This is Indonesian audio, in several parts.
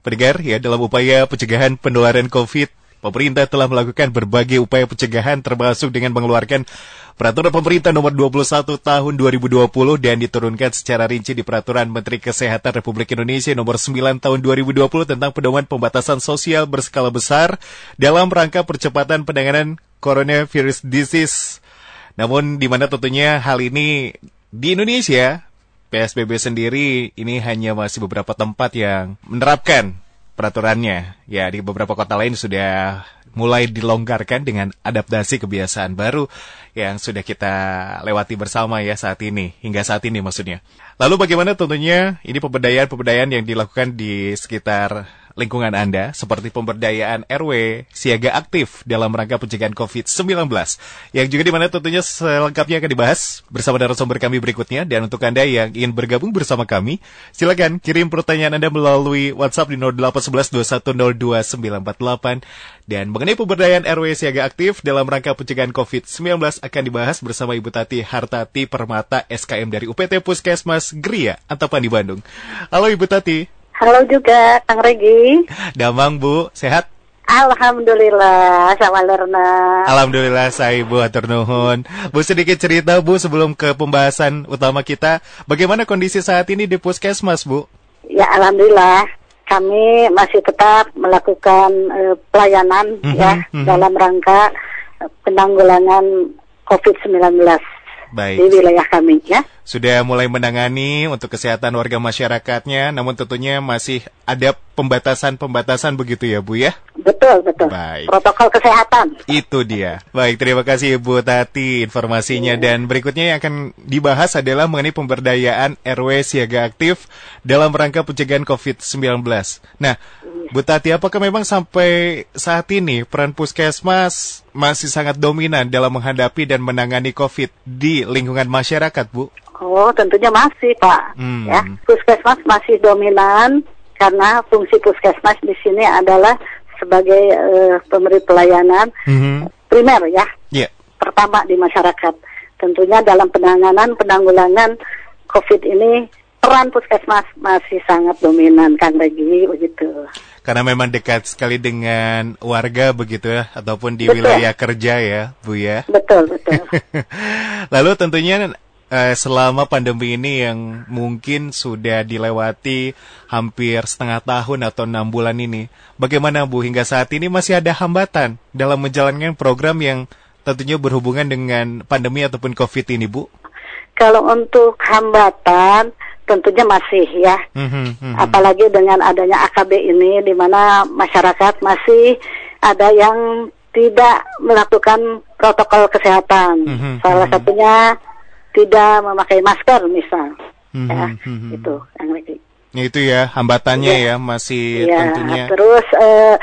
Pendengar, ya dalam upaya pencegahan penularan COVID, pemerintah telah melakukan berbagai upaya pencegahan termasuk dengan mengeluarkan Peraturan Pemerintah Nomor 21 Tahun 2020 dan diturunkan secara rinci di Peraturan Menteri Kesehatan Republik Indonesia Nomor 9 Tahun 2020 tentang pedoman pembatasan sosial berskala besar dalam rangka percepatan penanganan coronavirus disease. Namun di mana tentunya hal ini di Indonesia PSBB sendiri ini hanya masih beberapa tempat yang menerapkan peraturannya. Ya, di beberapa kota lain sudah mulai dilonggarkan dengan adaptasi kebiasaan baru yang sudah kita lewati bersama ya saat ini, hingga saat ini maksudnya. Lalu bagaimana tentunya ini pemberdayaan-pemberdayaan yang dilakukan di sekitar lingkungan Anda seperti pemberdayaan RW siaga aktif dalam rangka pencegahan COVID-19 yang juga di mana tentunya selengkapnya akan dibahas bersama narasumber kami berikutnya dan untuk Anda yang ingin bergabung bersama kami silakan kirim pertanyaan Anda melalui WhatsApp di 081121024948 dan mengenai pemberdayaan RW siaga aktif dalam rangka pencegahan COVID-19 akan dibahas bersama Ibu Tati Hartati Permata SKM dari UPT Puskesmas Gria Antapan di Bandung. Halo Ibu Tati. Halo juga, Kang Regi. Damang, Bu. Sehat? Alhamdulillah, sama Lerna. Alhamdulillah, saya Atur Nuhun. Bu, sedikit cerita, Bu, sebelum ke pembahasan utama kita. Bagaimana kondisi saat ini di Puskesmas, Bu? Ya, Alhamdulillah. Kami masih tetap melakukan uh, pelayanan mm -hmm, ya mm -hmm. dalam rangka penanggulangan COVID-19 Baik. di wilayah kami ya. Sudah mulai menangani untuk kesehatan warga masyarakatnya, namun tentunya masih ada pembatasan-pembatasan begitu ya Bu ya? Betul, betul. Baik. Protokol kesehatan. Itu dia. Baik, terima kasih Bu Tati informasinya. Ya. Dan berikutnya yang akan dibahas adalah mengenai pemberdayaan RW siaga aktif dalam rangka pencegahan COVID-19. Nah, Bu Tati, apakah memang sampai saat ini peran puskesmas masih sangat dominan dalam menghadapi dan menangani COVID di lingkungan masyarakat, Bu? Oh, tentunya masih, Pak. Hmm. Ya, puskesmas masih dominan karena fungsi puskesmas di sini adalah sebagai uh, pemberi pelayanan hmm. primer, ya. Yeah. Pertama di masyarakat. Tentunya dalam penanganan penanggulangan COVID ini peran puskesmas masih sangat dominan, Kang Regi, begitu karena memang dekat sekali dengan warga begitu ya ataupun di betul. wilayah kerja ya Bu ya. Betul, betul. Lalu tentunya eh, selama pandemi ini yang mungkin sudah dilewati hampir setengah tahun atau enam bulan ini, bagaimana Bu hingga saat ini masih ada hambatan dalam menjalankan program yang tentunya berhubungan dengan pandemi ataupun COVID ini Bu? Kalau untuk hambatan, tentunya masih ya. Mm-hmm, mm-hmm. Apalagi dengan adanya AKB ini, di mana masyarakat masih ada yang tidak melakukan protokol kesehatan. Mm-hmm, Salah mm-hmm. satunya tidak memakai masker, misal. Mm-hmm, ya, mm-hmm. itu yang Itu ya hambatannya ya, ya masih ya, tentunya. Terus uh,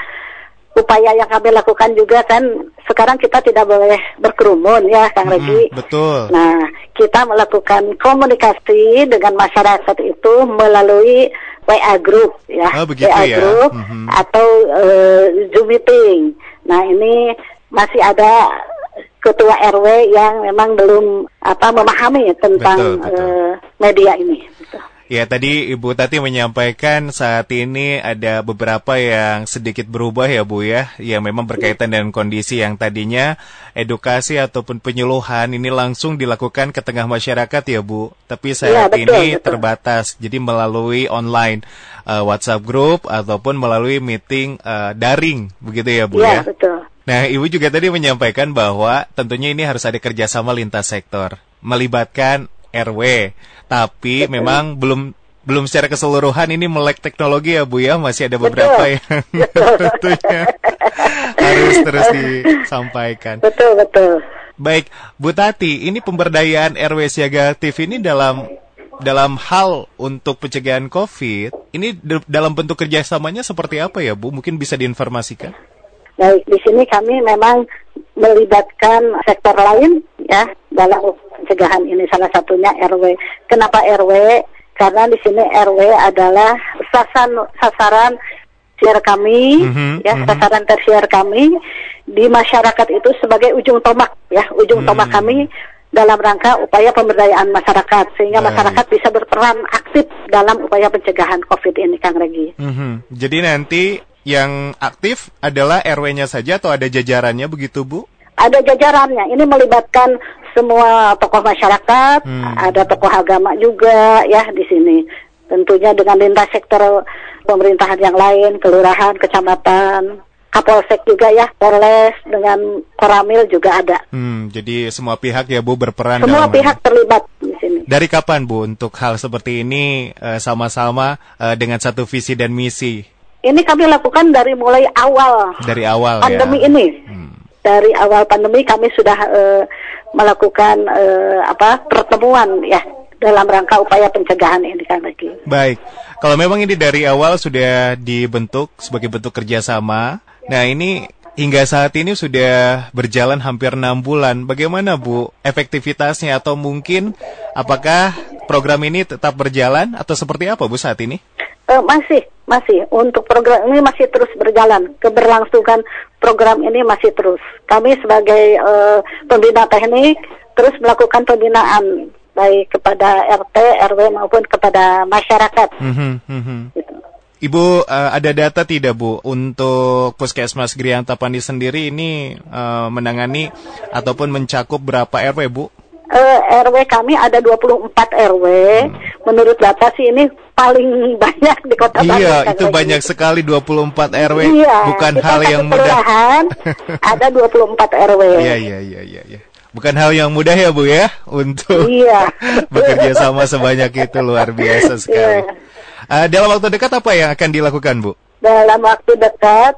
upaya yang kami lakukan juga kan sekarang kita tidak boleh berkerumun ya Kang Regi. betul. Nah, kita melakukan komunikasi dengan masyarakat itu melalui WA group ya. Oh, begitu WA ya. group mm-hmm. atau uh, Zoom meeting. Nah, ini masih ada ketua RW yang memang belum apa memahami tentang betul, betul. Uh, media ini. Betul. Ya tadi Ibu Tati menyampaikan saat ini ada beberapa yang sedikit berubah ya Bu ya, yang memang berkaitan dengan kondisi yang tadinya edukasi ataupun penyuluhan ini langsung dilakukan ke tengah masyarakat ya Bu, tapi saat ya, betul, ini betul. terbatas, jadi melalui online uh, WhatsApp group ataupun melalui meeting uh, daring begitu ya Bu ya. ya? betul. Nah Ibu juga tadi menyampaikan bahwa tentunya ini harus ada kerjasama lintas sektor, melibatkan RW. Tapi Betul. memang belum belum secara keseluruhan ini melek teknologi ya Bu ya, masih ada beberapa betul. yang tentunya harus terus disampaikan. Betul, betul. Baik, Bu Tati, ini pemberdayaan RW Siaga aktif ini dalam dalam hal untuk pencegahan COVID, ini dalam bentuk kerjasamanya seperti apa ya Bu? Mungkin bisa diinformasikan? Baik, di sini kami memang melibatkan sektor lain ya dalam pencegahan ini salah satunya RW. Kenapa RW? Karena di sini RW adalah sasaran sasaran tersier kami, mm-hmm, ya mm-hmm. sasaran tersier kami di masyarakat itu sebagai ujung tomak, ya ujung mm-hmm. tomak kami dalam rangka upaya pemberdayaan masyarakat sehingga Baik. masyarakat bisa berperan aktif dalam upaya pencegahan COVID ini, Kang Regi. Mm -hmm. Jadi nanti yang aktif adalah RW-nya saja atau ada jajarannya begitu, Bu? Ada jajarannya. Ini melibatkan semua tokoh masyarakat, hmm. ada tokoh agama juga ya di sini. Tentunya dengan lintas sektor pemerintahan yang lain, kelurahan, kecamatan, Kapolsek juga ya, Polres dengan Koramil juga ada. Hmm, jadi semua pihak ya Bu berperan. Semua pihak terlibat di sini. Dari kapan Bu untuk hal seperti ini eh, sama-sama uh, dengan satu visi dan misi? Ini kami lakukan dari mulai awal. Dari awal pandemi ya. ini. Hmm. Dari awal pandemi kami sudah uh, melakukan uh, apa pertemuan ya dalam rangka upaya pencegahan ini kan lagi. Baik, kalau memang ini dari awal sudah dibentuk sebagai bentuk kerjasama, Nah ini hingga saat ini sudah berjalan hampir enam bulan. Bagaimana Bu efektivitasnya atau mungkin apakah program ini tetap berjalan atau seperti apa Bu saat ini? Uh, masih, masih. Untuk program ini masih terus berjalan. Keberlangsungan program ini masih terus. Kami sebagai uh, pembina teknik terus melakukan pembinaan baik kepada RT, RW maupun kepada masyarakat. Mm -hmm, mm -hmm. Gitu. Ibu uh, ada data tidak Bu untuk Puskesmas Grianta Pandi sendiri ini uh, menangani ataupun mencakup berapa RW Bu? Uh, eh, RW kami ada 24 RW. Hmm. Menurut data sih ini paling banyak di Kota Bandung. Iya, itu banyak sekali 24 RW. Iya, bukan hal yang mudah. ada 24 RW. Iya, iya, iya, iya, iya. Bukan hal yang mudah ya Bu ya untuk iya. bekerja sama sebanyak itu luar biasa sekali. Iya. Uh, dalam waktu dekat apa yang akan dilakukan, Bu? Dalam waktu dekat,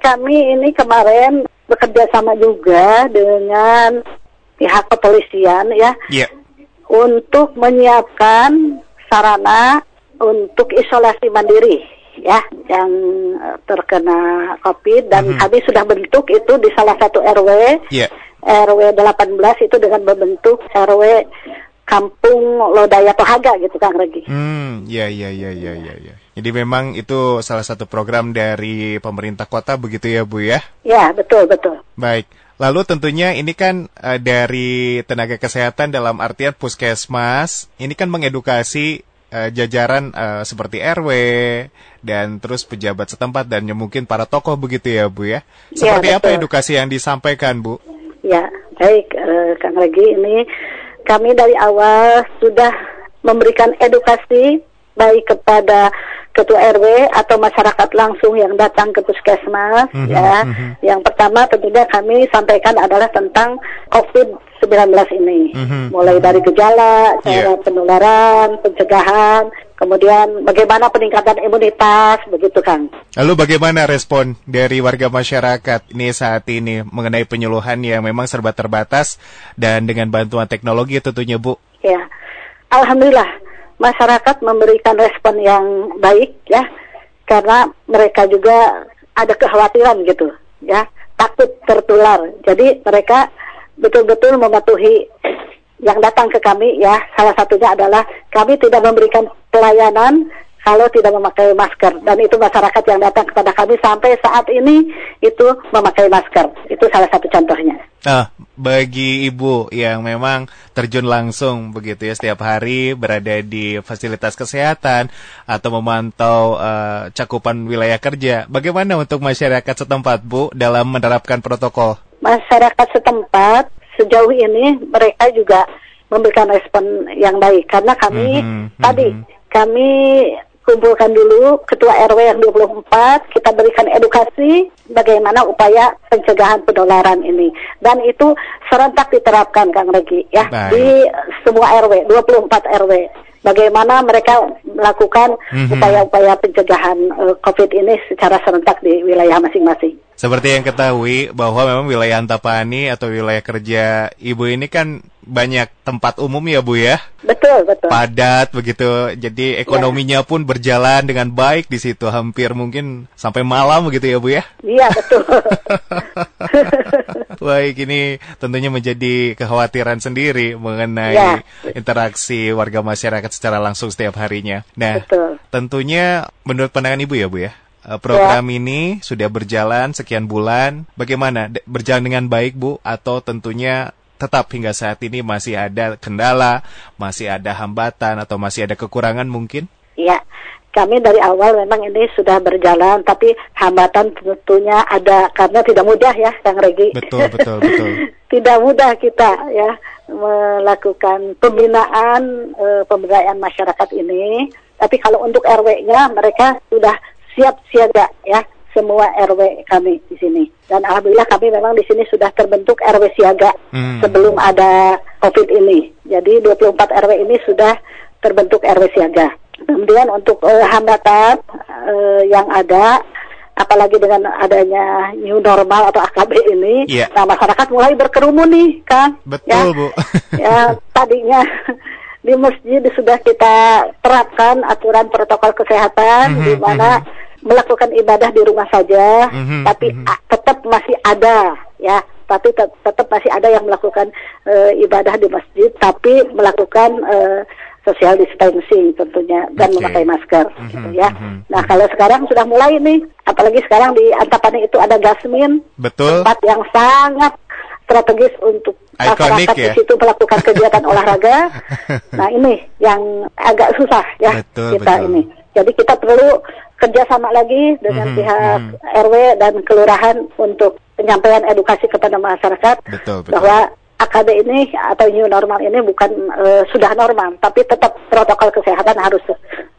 kami ini kemarin bekerja sama juga dengan pihak kepolisian ya, yeah. untuk menyiapkan sarana untuk isolasi mandiri ya yang terkena COVID dan mm -hmm. kami sudah bentuk itu di salah satu RW. Yeah. RW 18 itu dengan membentuk RW Kampung Lodaya Tohaga gitu Kang Regi. Hmm, ya ya ya ya ya ya. Jadi memang itu salah satu program dari pemerintah kota begitu ya Bu ya? Ya, betul betul. Baik. Lalu tentunya ini kan uh, dari tenaga kesehatan dalam artian puskesmas, ini kan mengedukasi uh, jajaran uh, seperti RW dan terus pejabat setempat dan mungkin para tokoh begitu ya Bu ya. ya seperti ya, apa edukasi yang disampaikan Bu? Ya, baik uh, Kang Regi ini kami dari awal sudah memberikan edukasi baik kepada ketua RW atau masyarakat langsung yang datang ke puskesmas mm -hmm, ya. Mm -hmm. Yang pertama tentunya kami sampaikan adalah tentang COVID-19 ini. Mm -hmm. Mulai dari gejala, cara yeah. penularan, pencegahan, kemudian bagaimana peningkatan imunitas begitu Kang. Lalu bagaimana respon dari warga masyarakat ini saat ini mengenai penyuluhan yang memang serba terbatas dan dengan bantuan teknologi tentunya Bu? Ya. Alhamdulillah masyarakat memberikan respon yang baik ya. Karena mereka juga ada kekhawatiran gitu ya. Takut tertular. Jadi mereka betul-betul mematuhi yang datang ke kami ya. Salah satunya adalah kami tidak memberikan pelayanan kalau tidak memakai masker dan itu masyarakat yang datang kepada kami sampai saat ini itu memakai masker itu salah satu contohnya. Nah, bagi ibu yang memang terjun langsung begitu ya setiap hari berada di fasilitas kesehatan atau memantau uh, cakupan wilayah kerja, bagaimana untuk masyarakat setempat bu dalam menerapkan protokol? Masyarakat setempat sejauh ini mereka juga memberikan respon yang baik karena kami mm -hmm, tadi mm -hmm. kami kumpulkan dulu ketua RW yang 24, kita berikan edukasi bagaimana upaya pencegahan penularan ini. Dan itu serentak diterapkan Kang Regi ya Baik. di semua RW, 24 RW bagaimana mereka melakukan mhm. upaya-upaya pencegahan uh, COVID ini secara serentak di wilayah masing-masing. Seperti yang ketahui bahwa memang wilayah Antapani atau wilayah kerja ibu ini kan banyak tempat umum ya Bu ya. Betul, betul. Padat begitu. Jadi ekonominya ya. pun berjalan dengan baik di situ hampir mungkin sampai malam begitu ya Bu ya. Iya, betul. baik, ini tentunya menjadi kekhawatiran sendiri mengenai ya. interaksi warga masyarakat secara langsung setiap harinya. Nah, betul. tentunya menurut pandangan Ibu ya Bu ya program ya. ini sudah berjalan sekian bulan. Bagaimana? Berjalan dengan baik, Bu? Atau tentunya tetap hingga saat ini masih ada kendala, masih ada hambatan atau masih ada kekurangan mungkin? Iya, kami dari awal memang ini sudah berjalan, tapi hambatan tentunya ada karena tidak mudah ya, Kang Regi. Betul, betul, betul. tidak mudah kita ya melakukan pembinaan e, pemberdayaan masyarakat ini. Tapi kalau untuk RW-nya mereka sudah siap siaga ya semua RW kami di sini. Dan alhamdulillah kami memang di sini sudah terbentuk RW siaga hmm. sebelum ada COVID ini. Jadi 24 RW ini sudah terbentuk RW siaga. Kemudian untuk uh, hambatan uh, yang ada apalagi dengan adanya new normal atau AKB ini, yeah. nah masyarakat mulai berkerumun nih, Kang. Betul, ya, Bu. ya, tadinya di masjid sudah kita terapkan aturan protokol kesehatan mm -hmm, di mana mm -hmm melakukan ibadah di rumah saja, mm-hmm, tapi mm-hmm. tetap masih ada ya, tapi te- tetap masih ada yang melakukan uh, ibadah di masjid, tapi melakukan uh, social distancing tentunya dan okay. memakai masker, mm-hmm, gitu ya. Mm-hmm. Nah kalau sekarang sudah mulai nih, apalagi sekarang di Antapani itu ada Gasmin, Betul. tempat yang sangat strategis untuk masyarakat ya? di situ melakukan kegiatan olahraga. Nah ini yang agak susah ya betul, kita betul. ini. Jadi kita perlu kerjasama lagi dengan mm -hmm, pihak mm -hmm. RW dan kelurahan untuk penyampaian edukasi kepada masyarakat betul, betul. bahwa AKD ini atau new normal ini bukan uh, sudah normal, tapi tetap protokol kesehatan harus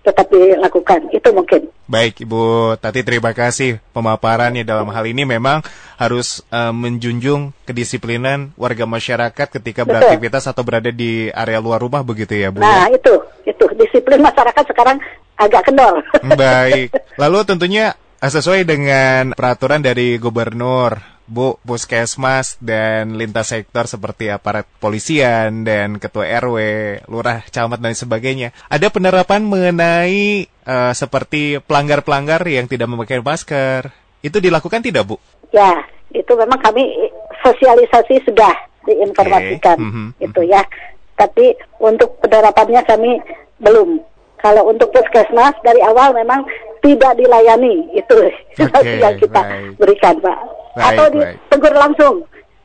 tetap dilakukan. Itu mungkin. Baik, Ibu Tati, terima kasih pemaparannya dalam hal ini memang harus uh, menjunjung kedisiplinan warga masyarakat ketika Betul. beraktivitas atau berada di area luar rumah begitu ya, Bu? Nah, ya? itu, itu disiplin masyarakat sekarang agak kendor. Baik. Lalu tentunya sesuai dengan peraturan dari gubernur, Bu, Puskesmas dan lintas sektor seperti aparat polisian dan ketua RW, lurah, camat dan sebagainya. Ada penerapan mengenai uh, seperti pelanggar-pelanggar yang tidak memakai masker. Itu dilakukan tidak, Bu? Ya, itu memang kami sosialisasi sudah diinformasikan okay. mm -hmm. itu ya. Tapi untuk penerapannya kami belum kalau untuk puskesmas dari awal memang tidak dilayani itu okay, yang kita right. berikan pak. Right, Atau ditegur langsung,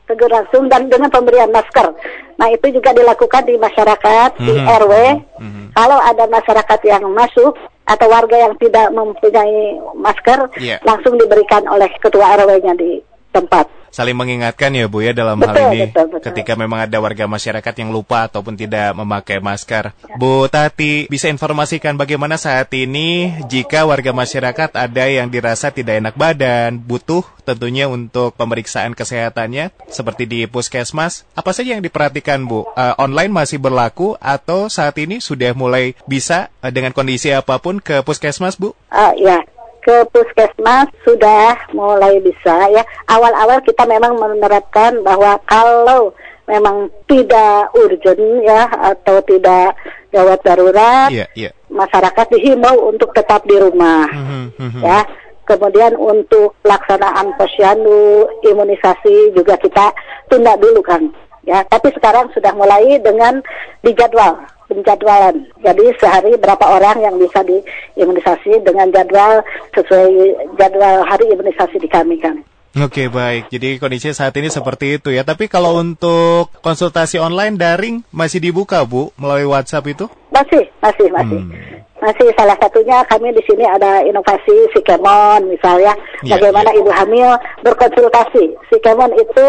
tegur langsung dan dengan pemberian masker. Nah itu juga dilakukan di masyarakat mm -hmm. di mhm, RW. Mm -hmm. Kalau ada masyarakat yang masuk atau warga yang tidak mempunyai masker, yeah. langsung diberikan oleh ketua RW-nya di tempat saling mengingatkan ya Bu ya dalam betul, hal ini betul, betul. ketika memang ada warga masyarakat yang lupa ataupun tidak memakai masker. Ya. Bu Tati bisa informasikan bagaimana saat ini jika warga masyarakat ada yang dirasa tidak enak badan, butuh tentunya untuk pemeriksaan kesehatannya seperti di puskesmas. Apa saja yang diperhatikan Bu? Uh, online masih berlaku atau saat ini sudah mulai bisa uh, dengan kondisi apa pun ke puskesmas Bu? Uh, ya, ke puskesmas sudah mulai bisa ya. Awal-awal kita memang menerapkan bahwa kalau memang tidak urgent ya atau tidak gawat darurat, yeah, yeah. masyarakat dihimbau untuk tetap di rumah mm -hmm, ya. Kemudian untuk pelaksanaan posyandu, imunisasi juga kita tunda dulu kan. Ya, tapi sekarang sudah mulai dengan dijadwal penjadwalan. Jadi sehari berapa orang yang bisa diimunisasi dengan jadwal sesuai jadwal hari imunisasi di kami kan. Oke baik, jadi kondisi saat ini seperti itu ya. Tapi kalau untuk konsultasi online daring masih dibuka bu melalui WhatsApp itu? Masih, masih, masih. Hmm. Masih salah satunya kami di sini ada inovasi Sikemon misalnya ya, bagaimana ya. ibu hamil berkonsultasi. Sikemon itu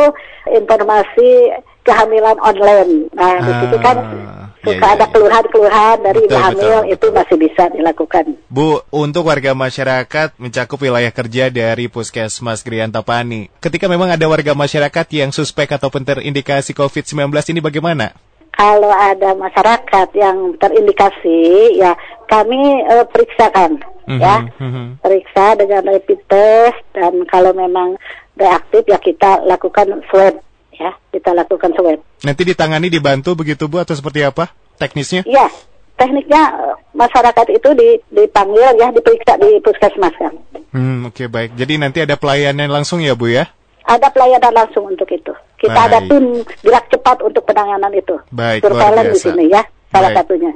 informasi kehamilan online. Nah, ah. di situ kan ah suka yeah, ada iya. keluhan-keluhan dari betul, ibu hamil betul, itu masih bisa dilakukan. Bu, untuk warga masyarakat mencakup wilayah kerja dari Puskesmas Griantapani. Ketika memang ada warga masyarakat yang suspek ataupun terindikasi COVID-19 ini bagaimana? Kalau ada masyarakat yang terindikasi, ya kami uh, periksakan, mm -hmm, ya, mm -hmm. periksa dengan rapid test dan kalau memang reaktif ya kita lakukan swab ya kita lakukan swab. Nanti ditangani dibantu begitu Bu atau seperti apa teknisnya? Iya, tekniknya eh, masyarakat itu dipanggil ya diperiksa di puskesmas kan. Hmm oke okay, baik. Jadi nanti ada pelayanan langsung ya Bu ya? Ada pelayanan langsung untuk itu. Kita baik. ada tim gerak cepat untuk penanganan itu. Baik. Surveillance di sini ya salah baik. satunya.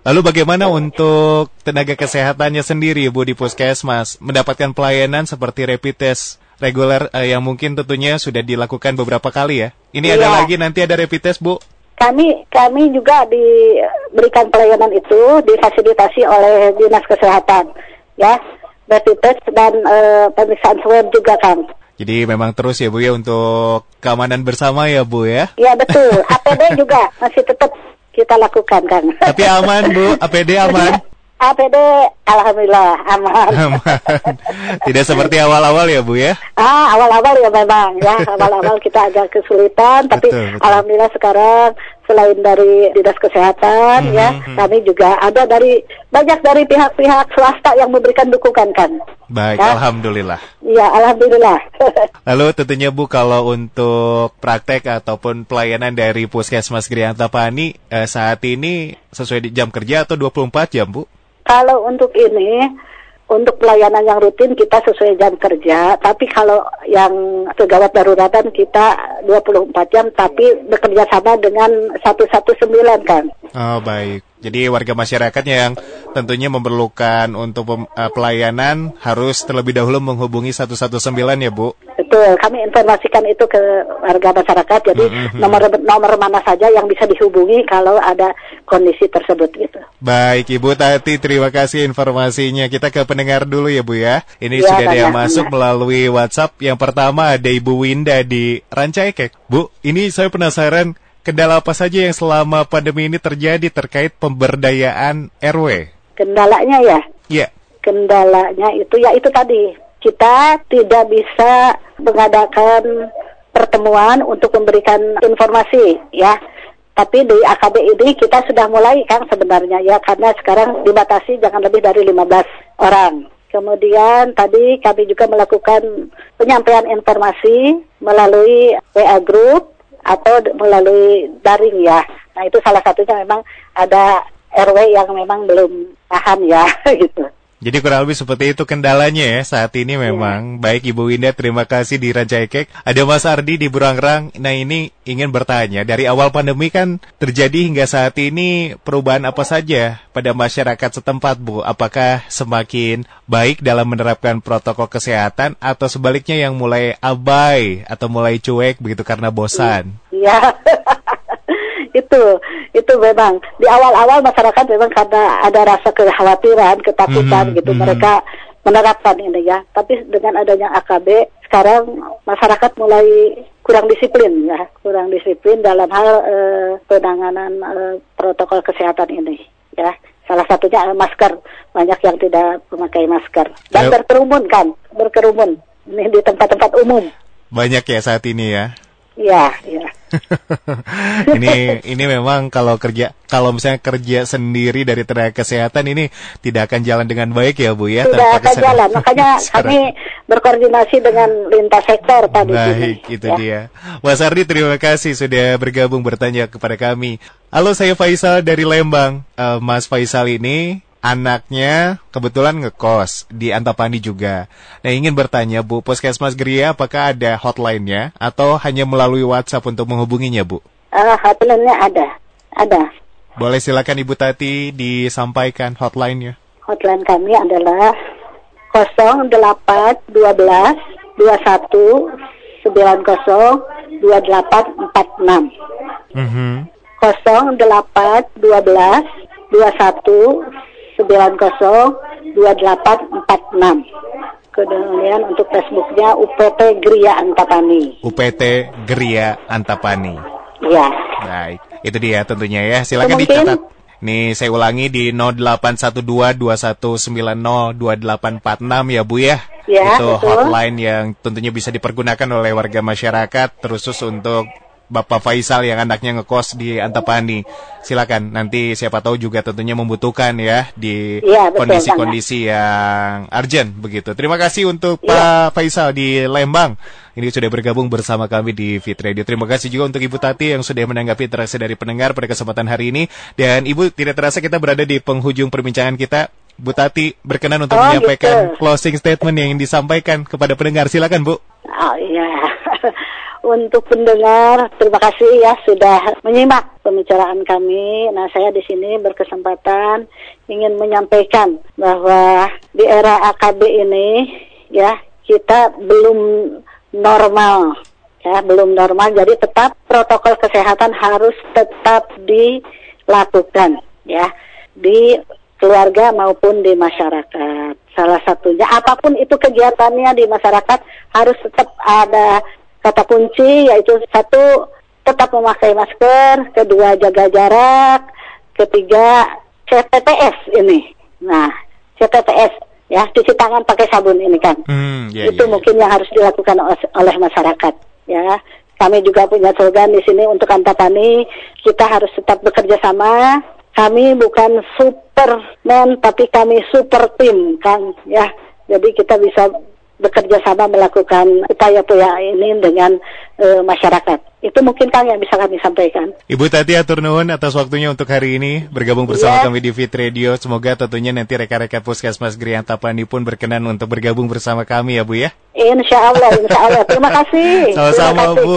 Lalu bagaimana untuk tenaga kesehatannya sendiri Bu di puskesmas mendapatkan pelayanan seperti rapid test reguler uh, yang mungkin tentunya sudah dilakukan beberapa kali ya. Ini iya. ada lagi nanti ada rapid test, Bu. Kami kami juga diberikan pelayanan itu difasilitasi oleh Dinas Kesehatan, ya. Rapid test dan uh, pemeriksaan swab juga, Kang. Jadi memang terus ya Bu ya untuk keamanan bersama ya Bu ya? Iya betul. APD juga masih tetap kita lakukan Kang. Tapi aman Bu, APD aman? APD alhamdulillah aman. aman. Tidak seperti awal-awal ya Bu ya? Ah, awal-awal ya memang ya. Awal-awal kita agak kesulitan tapi betul, betul. alhamdulillah sekarang selain dari dinas kesehatan hmm, ya, hmm. kami juga ada dari banyak dari pihak-pihak swasta yang memberikan dukungan kan. Baik, ya? alhamdulillah. Iya, alhamdulillah. Lalu tentunya Bu kalau untuk praktek ataupun pelayanan dari Puskesmas Grianta Pani eh, saat ini sesuai di jam kerja atau 24 jam, Bu? Kalau untuk ini, untuk pelayanan yang rutin kita sesuai jam kerja, tapi kalau yang segawat daruratan kita 24 jam, tapi bekerja sama dengan 119 kan. Oh baik. Jadi warga masyarakat yang tentunya memerlukan untuk uh, pelayanan harus terlebih dahulu menghubungi 119 ya Bu? Betul, kami informasikan itu ke warga masyarakat. Jadi mm-hmm. nomor nomor mana saja yang bisa dihubungi kalau ada kondisi tersebut gitu. Baik Ibu Tati, terima kasih informasinya. Kita ke pendengar dulu ya Bu ya. Ini ya, sudah ada yang masuk melalui WhatsApp. Yang pertama ada Ibu Winda di Rancaikek. Bu, ini saya penasaran Kendala apa saja yang selama pandemi ini terjadi terkait pemberdayaan RW? Kendalanya ya? Iya. Kendalanya itu ya itu tadi. Kita tidak bisa mengadakan pertemuan untuk memberikan informasi ya. Tapi di AKB ini kita sudah mulai kan sebenarnya ya karena sekarang dibatasi jangan lebih dari 15 orang. Kemudian tadi kami juga melakukan penyampaian informasi melalui WA group atau melalui daring ya. Nah itu salah satunya memang ada RW yang memang belum paham ya gitu. Jadi kurang lebih seperti itu kendalanya ya saat ini iya. memang. Ya. Baik Ibu Winda, terima kasih di Rajaikek. Ada Mas Ardi di Burangrang. Nah ini ingin bertanya, dari awal pandemi kan terjadi hingga saat ini perubahan apa saja pada masyarakat setempat Bu? Apakah semakin baik dalam menerapkan protokol kesehatan atau sebaliknya yang mulai abai atau mulai cuek begitu karena bosan? Iya. itu itu memang di awal-awal masyarakat memang karena ada rasa kekhawatiran, ketakutan mm-hmm, gitu mm-hmm. mereka menerapkan ini ya. Tapi dengan adanya AKB sekarang masyarakat mulai kurang disiplin ya, kurang disiplin dalam hal uh, penanganan uh, protokol kesehatan ini ya. Salah satunya masker, banyak yang tidak memakai masker dan Ayo. berkerumun kan, berkerumun ini di tempat-tempat umum. Banyak ya saat ini ya. Iya, iya. ini ini memang kalau kerja kalau misalnya kerja sendiri dari tenaga kesehatan ini tidak akan jalan dengan baik ya Bu ya. Tidak akan jalan. Makanya kami berkoordinasi dengan lintas sektor tadi. Baik, sini. itu ya. dia. Mas Ardi terima kasih sudah bergabung bertanya kepada kami. Halo, saya Faisal dari Lembang. Uh, Mas Faisal ini anaknya kebetulan ngekos di Antapani juga. Nah ingin bertanya Bu, Puskesmas Geria apakah ada hotline-nya atau hanya melalui WhatsApp untuk menghubunginya Bu? Uh, hotline-nya ada, ada. Boleh silakan Ibu Tati disampaikan hotline-nya. Hotline kami adalah 0812 21 90 2846. Mm -hmm. 0812 21 902846. Kemudian untuk Facebooknya UPT Gria Antapani. UPT Gria Antapani. Iya. Baik, itu dia tentunya ya. Silakan Mungkin, dicatat. Nih saya ulangi di 081221902846 ya Bu ya. Ya, itu betul. hotline yang tentunya bisa dipergunakan oleh warga masyarakat terusus untuk Bapak Faisal yang anaknya ngekos di Antapani. Silakan nanti siapa tahu juga tentunya membutuhkan ya di iya, kondisi-kondisi ya, yang urgent begitu. Terima kasih untuk ya. Pak Faisal di Lembang. Ini sudah bergabung bersama kami di Fit Radio. Terima kasih juga untuk Ibu Tati yang sudah menanggapi interaksi dari pendengar pada kesempatan hari ini. Dan Ibu tidak terasa kita berada di penghujung perbincangan kita. Bu Tati berkenan untuk oh, menyampaikan gitu. closing statement yang disampaikan kepada pendengar. Silakan Bu. Oh iya. untuk pendengar, terima kasih ya sudah menyimak pembicaraan kami. Nah, saya di sini berkesempatan ingin menyampaikan bahwa di era AKB ini ya kita belum normal ya belum normal jadi tetap protokol kesehatan harus tetap dilakukan ya di keluarga maupun di masyarakat salah satunya apa pun itu kegiatannya di masyarakat harus tetap ada kata kunci yaitu satu tetap memakai masker kedua jaga jarak ketiga CTPS ini. Nah CTPS ya cuci tangan pakai sabun ini kan. Hmm, yeah, itu yeah, mungkin yeah. yang harus dilakukan oleh masyarakat ya. Kami juga punya slogan di sini untuk Antapani kita harus tetap bekerja sama. Kami bukan superman tapi kami super tim kan ya. Jadi kita bisa bekerja sama melakukan upaya-upaya ini dengan e, masyarakat. Itu mungkin Kang yang bisa kami sampaikan. Ibu Tati atur nuhun atas waktunya untuk hari ini bergabung bersama yeah. kami di Fit Radio. Semoga tentunya nanti rekan-rekan Puskesmas Grian Tapani pun berkenan untuk bergabung bersama kami ya Bu ya. Insya Allah, insya Allah. Terima kasih. Sama-sama Bu.